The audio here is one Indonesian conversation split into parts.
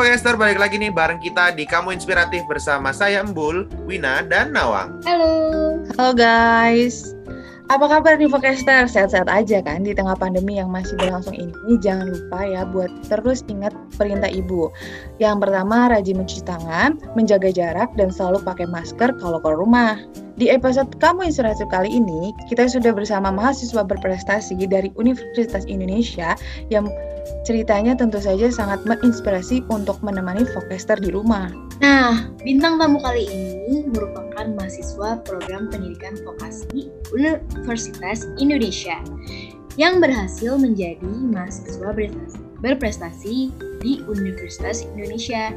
Halo Vagaster, balik lagi nih bareng kita di Kamu Inspiratif bersama saya Embul, Wina, dan Nawang. Halo. Halo guys. Apa kabar nih Vagaster? Sehat-sehat aja kan di tengah pandemi yang masih berlangsung ini? Jangan lupa ya buat terus ingat perintah ibu. Yang pertama, rajin mencuci tangan, menjaga jarak, dan selalu pakai masker kalau keluar rumah. Di episode Kamu Inspiratif kali ini, kita sudah bersama mahasiswa berprestasi dari Universitas Indonesia yang ceritanya tentu saja sangat menginspirasi untuk menemani Vokester di rumah. Nah, bintang tamu kali ini merupakan mahasiswa program pendidikan vokasi Universitas Indonesia yang berhasil menjadi mahasiswa berprestasi di Universitas Indonesia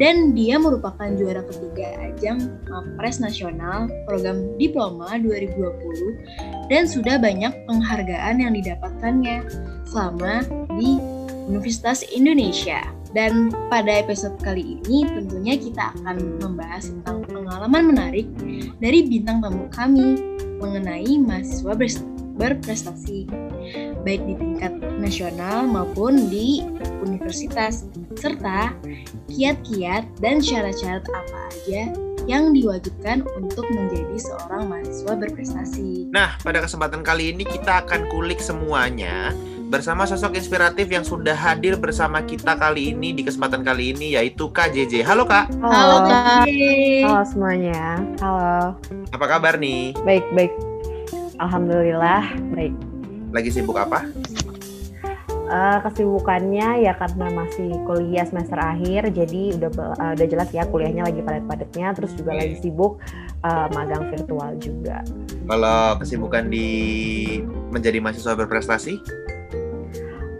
dan dia merupakan juara ketiga ajang Mapres Nasional program Diploma 2020 dan sudah banyak penghargaan yang didapatkannya selama di Universitas Indonesia. Dan pada episode kali ini tentunya kita akan membahas tentang pengalaman menarik dari bintang tamu kami mengenai mahasiswa berprestasi baik di tingkat nasional maupun di universitas serta kiat-kiat dan syarat-syarat apa aja yang diwajibkan untuk menjadi seorang mahasiswa berprestasi. Nah, pada kesempatan kali ini kita akan kulik semuanya bersama sosok inspiratif yang sudah hadir bersama kita kali ini di kesempatan kali ini yaitu Kak JJ. Halo Kak. Halo, Halo Kak. Halo semuanya. Halo. Apa kabar nih? Baik, baik. Alhamdulillah, baik. Lagi sibuk apa? Uh, kesibukannya ya karena masih kuliah semester akhir jadi udah uh, udah jelas ya kuliahnya lagi padat-padatnya terus juga lagi sibuk uh, magang virtual juga. Kalau kesibukan di menjadi mahasiswa berprestasi?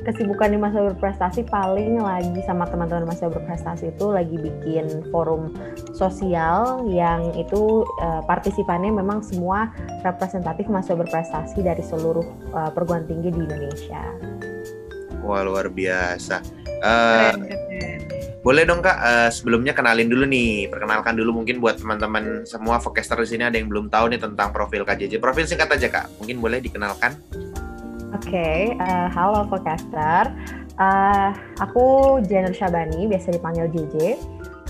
Kesibukan di masa berprestasi paling lagi sama teman-teman masa berprestasi itu lagi bikin forum sosial yang itu uh, partisipannya memang semua representatif masa berprestasi dari seluruh uh, perguruan tinggi di Indonesia. Wah luar biasa. Uh, Boleh dong kak, uh, sebelumnya kenalin dulu nih, perkenalkan dulu mungkin buat teman-teman semua Vokester di sini ada yang belum tahu nih tentang profil KJJ. Profil singkat aja kak, mungkin boleh dikenalkan? Oke, okay, uh, eh, halo podcaster. Uh, aku Jenner Syabani, biasa dipanggil JJ.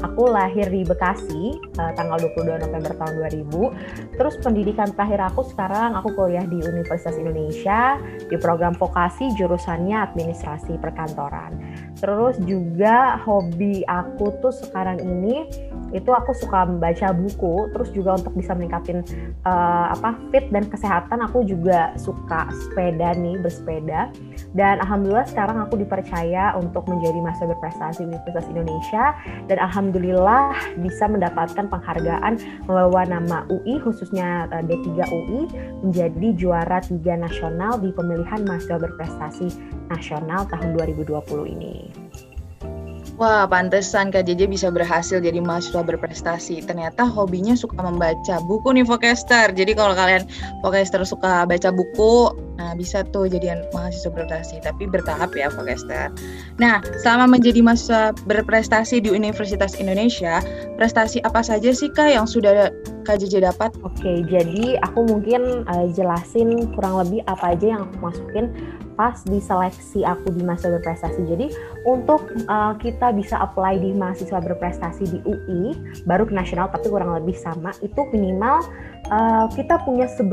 Aku lahir di Bekasi uh, tanggal 22 November tahun 2000. Terus pendidikan terakhir aku sekarang aku kuliah di Universitas Indonesia di program vokasi jurusannya administrasi perkantoran. Terus juga hobi aku tuh sekarang ini itu aku suka membaca buku terus juga untuk bisa meningkatin uh, apa fit dan kesehatan aku juga suka sepeda nih bersepeda dan alhamdulillah sekarang aku dipercaya untuk menjadi mahasiswa berprestasi Universitas Indonesia dan alhamdulillah bisa mendapatkan penghargaan membawa nama UI khususnya uh, D3 UI menjadi juara tiga nasional di pemilihan mahasiswa berprestasi nasional tahun 2020 ini. Wah, pantesan Kak JJ bisa berhasil jadi mahasiswa berprestasi. Ternyata hobinya suka membaca buku nih Vokester. Jadi kalau kalian Vokester suka baca buku, nah bisa tuh jadi mahasiswa berprestasi. Tapi bertahap ya Vokester. Nah, selama menjadi mahasiswa berprestasi di Universitas Indonesia, prestasi apa saja sih Kak yang sudah Kak JJ dapat? Oke, jadi aku mungkin uh, jelasin kurang lebih apa aja yang aku masukin pas di seleksi aku di mahasiswa berprestasi. Jadi untuk uh, kita bisa apply di mahasiswa berprestasi di UI baru ke nasional tapi kurang lebih sama itu minimal uh, kita punya 11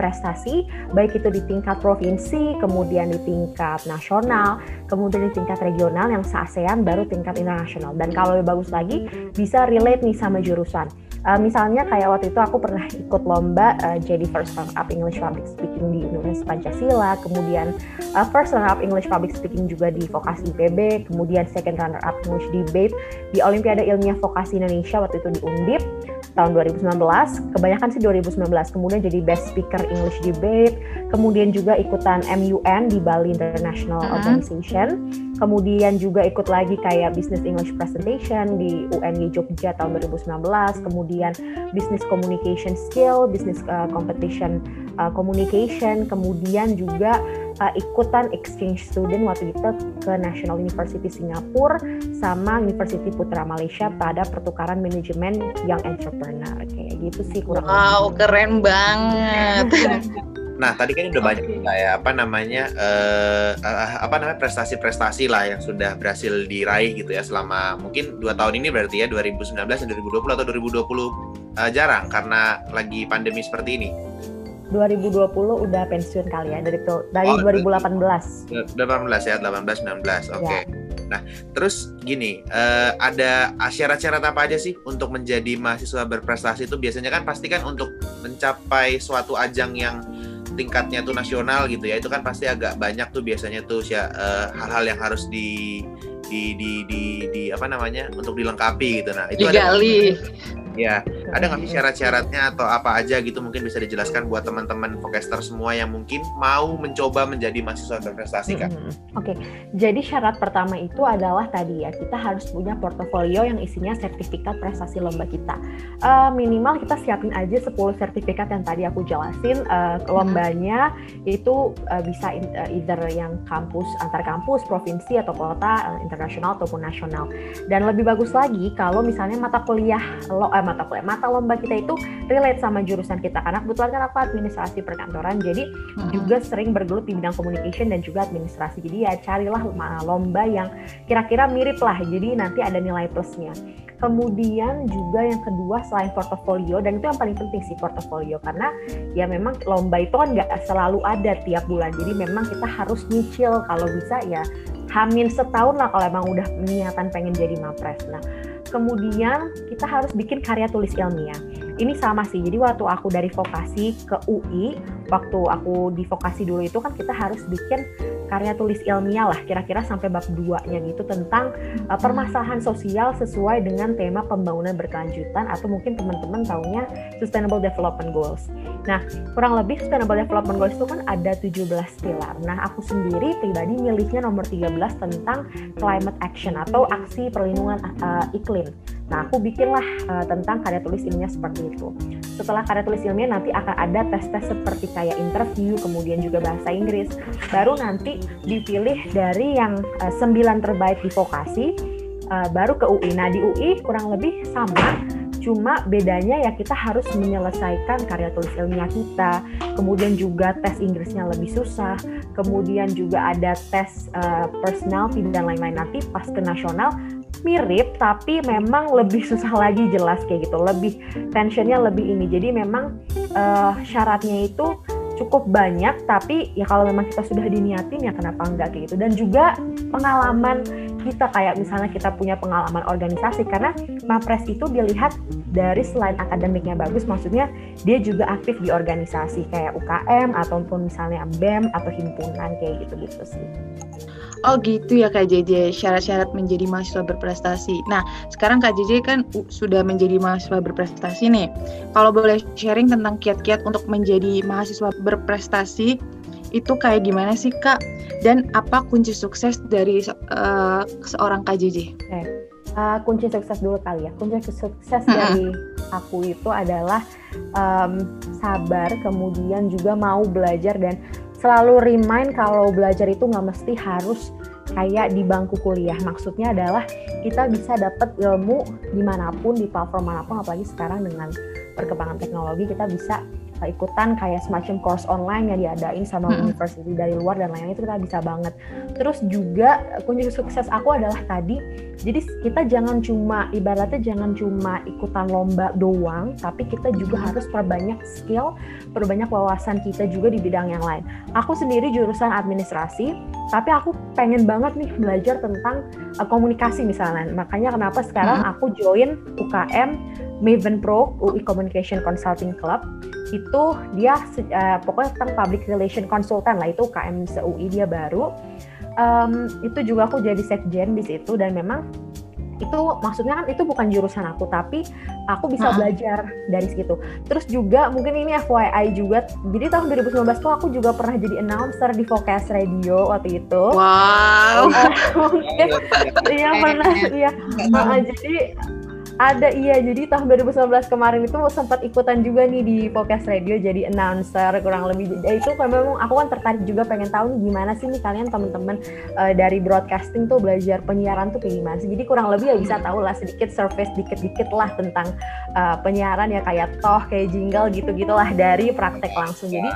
prestasi baik itu di tingkat provinsi, kemudian di tingkat nasional, kemudian di tingkat regional yang se-ASEAN baru tingkat internasional. Dan kalau lebih bagus lagi bisa relate nih sama jurusan. Uh, misalnya kayak waktu itu aku pernah ikut lomba uh, jadi first runner up English Public Speaking di Universitas Pancasila, kemudian uh, first runner up English Public Speaking juga di Vokasi IPB, kemudian second runner up English Debate di Olimpiade Ilmiah Vokasi Indonesia waktu itu di Undip tahun 2019. Kebanyakan sih 2019. Kemudian jadi Best Speaker English Debate, kemudian juga ikutan MUN di Bali International uh -huh. Organization kemudian juga ikut lagi kayak Business English Presentation di UNY Jogja tahun 2019, kemudian Business Communication Skill, Business uh, Competition uh, Communication, kemudian juga uh, ikutan exchange student waktu itu ke National University Singapura sama University Putra Malaysia pada pertukaran manajemen Young Entrepreneur kayak gitu sih kurang Wow, lebih. keren banget. Nah, tadi kan udah banyak okay. ya apa namanya uh, uh, apa namanya prestasi-prestasi lah yang sudah berhasil diraih gitu ya selama mungkin dua tahun ini berarti ya 2019 dan 2020 atau 2020 uh, jarang karena lagi pandemi seperti ini. 2020 udah pensiun kali ya dari dari oh, 2018. 18 ya, 18 19. Oke. Okay. Ya. Nah, terus gini, uh, ada syarat-syarat apa aja sih untuk menjadi mahasiswa berprestasi itu biasanya kan pasti kan untuk mencapai suatu ajang yang tingkatnya tuh nasional gitu ya itu kan pasti agak banyak tuh biasanya tuh ya hal-hal yang harus di di di di, di apa namanya untuk dilengkapi gitu. Nah itu digali. ada, Ya, ada nggak sih syarat-syaratnya atau apa aja gitu mungkin bisa dijelaskan buat teman-teman Vokester semua yang mungkin mau mencoba menjadi mahasiswa berprestasi kan? Hmm, Oke, okay. jadi syarat pertama itu adalah tadi ya kita harus punya portofolio yang isinya sertifikat prestasi lomba kita. Uh, minimal kita siapin aja 10 sertifikat yang tadi aku jelasin. Uh, lombanya itu uh, bisa in, uh, either yang kampus antar kampus, provinsi atau kota, uh, internasional ataupun nasional. Dan lebih bagus lagi kalau misalnya mata kuliah lo, uh, mata kuliah mata lomba kita itu relate sama jurusan kita karena kebetulan kan aku administrasi perkantoran jadi hmm. juga sering bergelut di bidang communication dan juga administrasi jadi ya carilah lomba yang kira-kira mirip lah jadi nanti ada nilai plusnya Kemudian juga yang kedua selain portofolio dan itu yang paling penting sih portofolio karena ya memang lomba itu kan nggak selalu ada tiap bulan. Jadi memang kita harus nyicil kalau bisa ya hamin setahun lah kalau emang udah niatan pengen jadi mapres. Nah kemudian kita harus bikin karya tulis ilmiah. Ini sama sih, jadi waktu aku dari vokasi ke UI, waktu aku di vokasi dulu itu kan kita harus bikin karya tulis ilmiah lah, kira-kira sampai bab 2-nya gitu tentang uh, permasalahan sosial sesuai dengan tema pembangunan berkelanjutan atau mungkin teman-teman taunya Sustainable Development Goals. Nah, kurang lebih Sustainable Development Goals itu kan ada 17 pilar. Nah, aku sendiri pribadi milihnya nomor 13 tentang climate action atau aksi perlindungan uh, iklim. Nah, aku bikinlah uh, tentang karya tulis ilmiah seperti itu. Setelah karya tulis ilmiah nanti akan ada tes-tes seperti kayak interview, kemudian juga bahasa Inggris. Baru nanti dipilih dari yang uh, sembilan terbaik di vokasi, uh, baru ke UI. Nah, di UI kurang lebih sama, cuma bedanya ya kita harus menyelesaikan karya tulis ilmiah kita, kemudian juga tes Inggrisnya lebih susah, kemudian juga ada tes uh, personality dan lain-lain nanti pas ke nasional mirip tapi memang lebih susah lagi jelas kayak gitu. Lebih tensionnya lebih ini. Jadi memang uh, syaratnya itu cukup banyak tapi ya kalau memang kita sudah diniatin ya kenapa enggak kayak gitu. Dan juga pengalaman kita kayak misalnya kita punya pengalaman organisasi. Karena Mapres itu dilihat dari selain akademiknya bagus maksudnya dia juga aktif di organisasi kayak UKM ataupun misalnya BEM atau himpunan kayak gitu-gitu sih. Oh gitu ya Kak JJ, syarat-syarat menjadi mahasiswa berprestasi. Nah, sekarang Kak JJ kan sudah menjadi mahasiswa berprestasi nih. Kalau boleh sharing tentang kiat-kiat untuk menjadi mahasiswa berprestasi, itu kayak gimana sih Kak? Dan apa kunci sukses dari uh, seorang Kak JJ? Okay. Uh, eh, kunci sukses dulu kali ya. Kunci sukses hmm. dari aku itu adalah um, sabar, kemudian juga mau belajar dan selalu remind kalau belajar itu nggak mesti harus kayak di bangku kuliah. Maksudnya adalah kita bisa dapat ilmu di mana pun, di platform mana pun, apalagi sekarang dengan perkembangan teknologi kita bisa ikutan kayak semacam course online yang diadain sama hmm. university dari luar dan lain-lain itu kita bisa banget. Terus juga kunci sukses aku adalah tadi, jadi kita jangan cuma ibaratnya jangan cuma ikutan lomba doang, tapi kita juga harus perbanyak skill, perbanyak wawasan kita juga di bidang yang lain. Aku sendiri jurusan administrasi, tapi aku pengen banget nih belajar tentang uh, komunikasi misalnya. Makanya kenapa sekarang hmm. aku join UKM Maven Pro UI Communication Consulting Club itu dia uh, pokoknya tentang public relation consultant lah. Itu se UI dia baru. Um, itu juga aku jadi sekjen di situ. Dan memang itu maksudnya kan itu bukan jurusan aku tapi aku bisa belajar dari situ. Terus juga mungkin ini FYI juga. Jadi tahun 2019 tuh aku juga pernah jadi announcer di Focus Radio waktu itu. Wow. Iya pernah iya. Jadi Ada iya, jadi tahun 2019 kemarin itu sempat ikutan juga nih di podcast radio jadi announcer kurang lebih. Jadi itu kan memang aku kan tertarik juga pengen tahu nih gimana sih nih kalian teman-teman uh, dari broadcasting tuh belajar penyiaran tuh kayak gimana sih. Jadi kurang lebih ya bisa tahu lah sedikit surface dikit-dikit lah tentang uh, penyiaran ya kayak toh kayak jingle gitu-gitulah dari praktek langsung. Jadi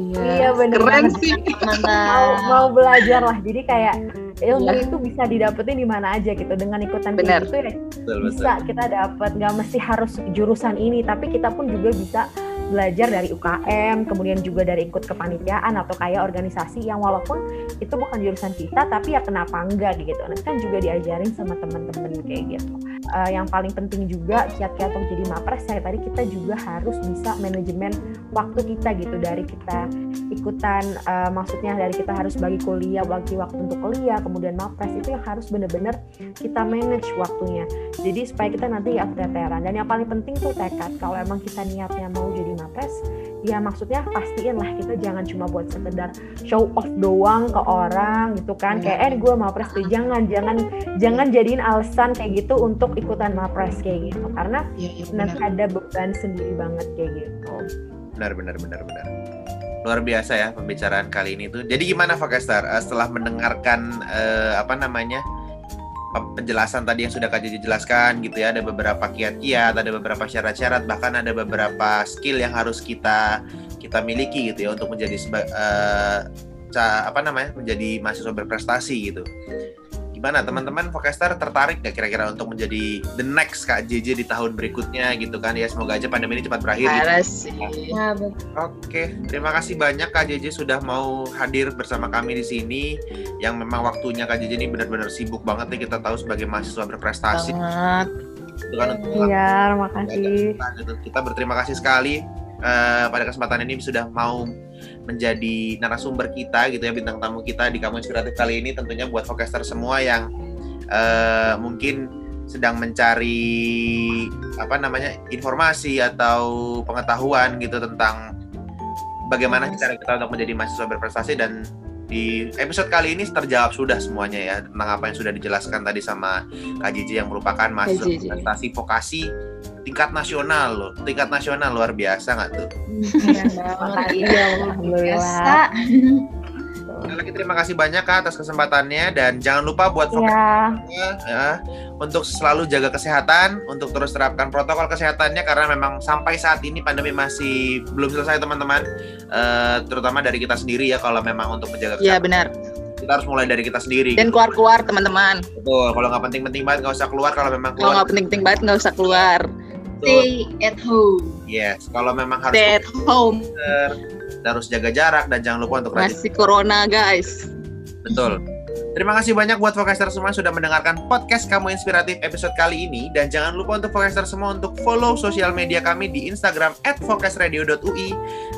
iya, iya bener keren sih. mau, mau belajar lah. Jadi kayak ilmu ya. itu bisa didapetin di mana aja gitu dengan ikutan Bener. gitu ya betul, bisa betul. kita dapat nggak mesti harus jurusan ini tapi kita pun juga bisa belajar dari UKM, kemudian juga dari ikut kepanitiaan atau kayak organisasi yang walaupun itu bukan jurusan kita, tapi ya kenapa enggak gitu. Nanti kan juga diajarin sama teman-teman kayak gitu. Uh, yang paling penting juga kiat-kiat untuk jadi mapres saya tadi kita juga harus bisa manajemen waktu kita gitu. Dari kita ikutan uh, maksudnya dari kita harus bagi kuliah bagi waktu untuk kuliah kemudian mapres itu yang harus benar-benar kita manage waktunya. Jadi supaya kita nanti ya keteteran. Dan yang paling penting tuh tekad. Kalau emang kita niatnya mau jadi mapres ya maksudnya pastiin lah kita jangan cuma buat sekedar show off doang ke orang gitu kan. Kayak eh gue mapres tuh jangan jangan jangan jadiin alasan kayak gitu untuk ikutan mapres kayak gitu. Karena ya, ya, nanti ada beban sendiri banget kayak gitu. Benar benar benar benar. Luar biasa ya pembicaraan kali ini tuh. Jadi gimana Fakestar uh, setelah mendengarkan uh, apa namanya penjelasan tadi yang sudah Kak Jeje jelaskan gitu ya ada beberapa kiat-kiat ada beberapa syarat-syarat bahkan ada beberapa skill yang harus kita kita miliki gitu ya untuk menjadi uh, apa namanya menjadi mahasiswa berprestasi gitu gimana teman-teman Vokestar tertarik gak kira-kira untuk menjadi the next Kak JJ di tahun berikutnya gitu kan ya semoga aja pandemi ini cepat berakhir gitu. Ya, Oke, terima kasih banyak Kak JJ sudah mau hadir bersama kami di sini yang memang waktunya Kak JJ ini benar-benar sibuk banget nih kita tahu sebagai mahasiswa berprestasi. Banget. Itu kan Iya, terima kasih. Kita, kita berterima kasih sekali uh, pada kesempatan ini sudah mau menjadi narasumber kita gitu ya bintang tamu kita di kamu inspiratif kali ini tentunya buat forecaster semua yang uh, mungkin sedang mencari apa namanya informasi atau pengetahuan gitu tentang bagaimana cara kita untuk menjadi mahasiswa berprestasi. Dan di episode kali ini terjawab sudah semuanya ya tentang apa yang sudah dijelaskan tadi sama Kak Jiji yang merupakan mahasiswa prestasi vokasi tingkat nasional loh. Tingkat nasional luar biasa nggak tuh? Iya biasa. Sekali lagi terima kasih banyak Kak atas kesempatannya. Dan jangan lupa buat ya. ya untuk selalu jaga kesehatan, untuk terus terapkan protokol kesehatannya karena memang sampai saat ini pandemi masih belum selesai teman-teman, uh, terutama dari kita sendiri ya kalau memang untuk menjaga iya, kesehatan. Iya benar kita harus mulai dari kita sendiri. Dan keluar-keluar teman-teman. Betul. Kalau nggak penting-penting banget nggak usah keluar. Kalau memang keluar. Kalau nggak penting-penting banget nggak usah keluar. Stay at home. Yes. Kalau memang harus stay at home. harus jaga jarak dan jangan lupa untuk rajin. Masih corona guys. Betul. Terima kasih banyak buat Vocaster semua sudah mendengarkan podcast Kamu Inspiratif episode kali ini. Dan jangan lupa untuk Vocaster semua untuk follow sosial media kami di Instagram at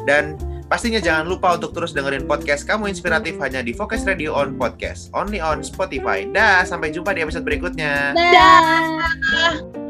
Dan Pastinya jangan lupa untuk terus dengerin podcast Kamu Inspiratif hanya di Focus Radio on Podcast, only on Spotify. Dah, sampai jumpa di episode berikutnya. Dah.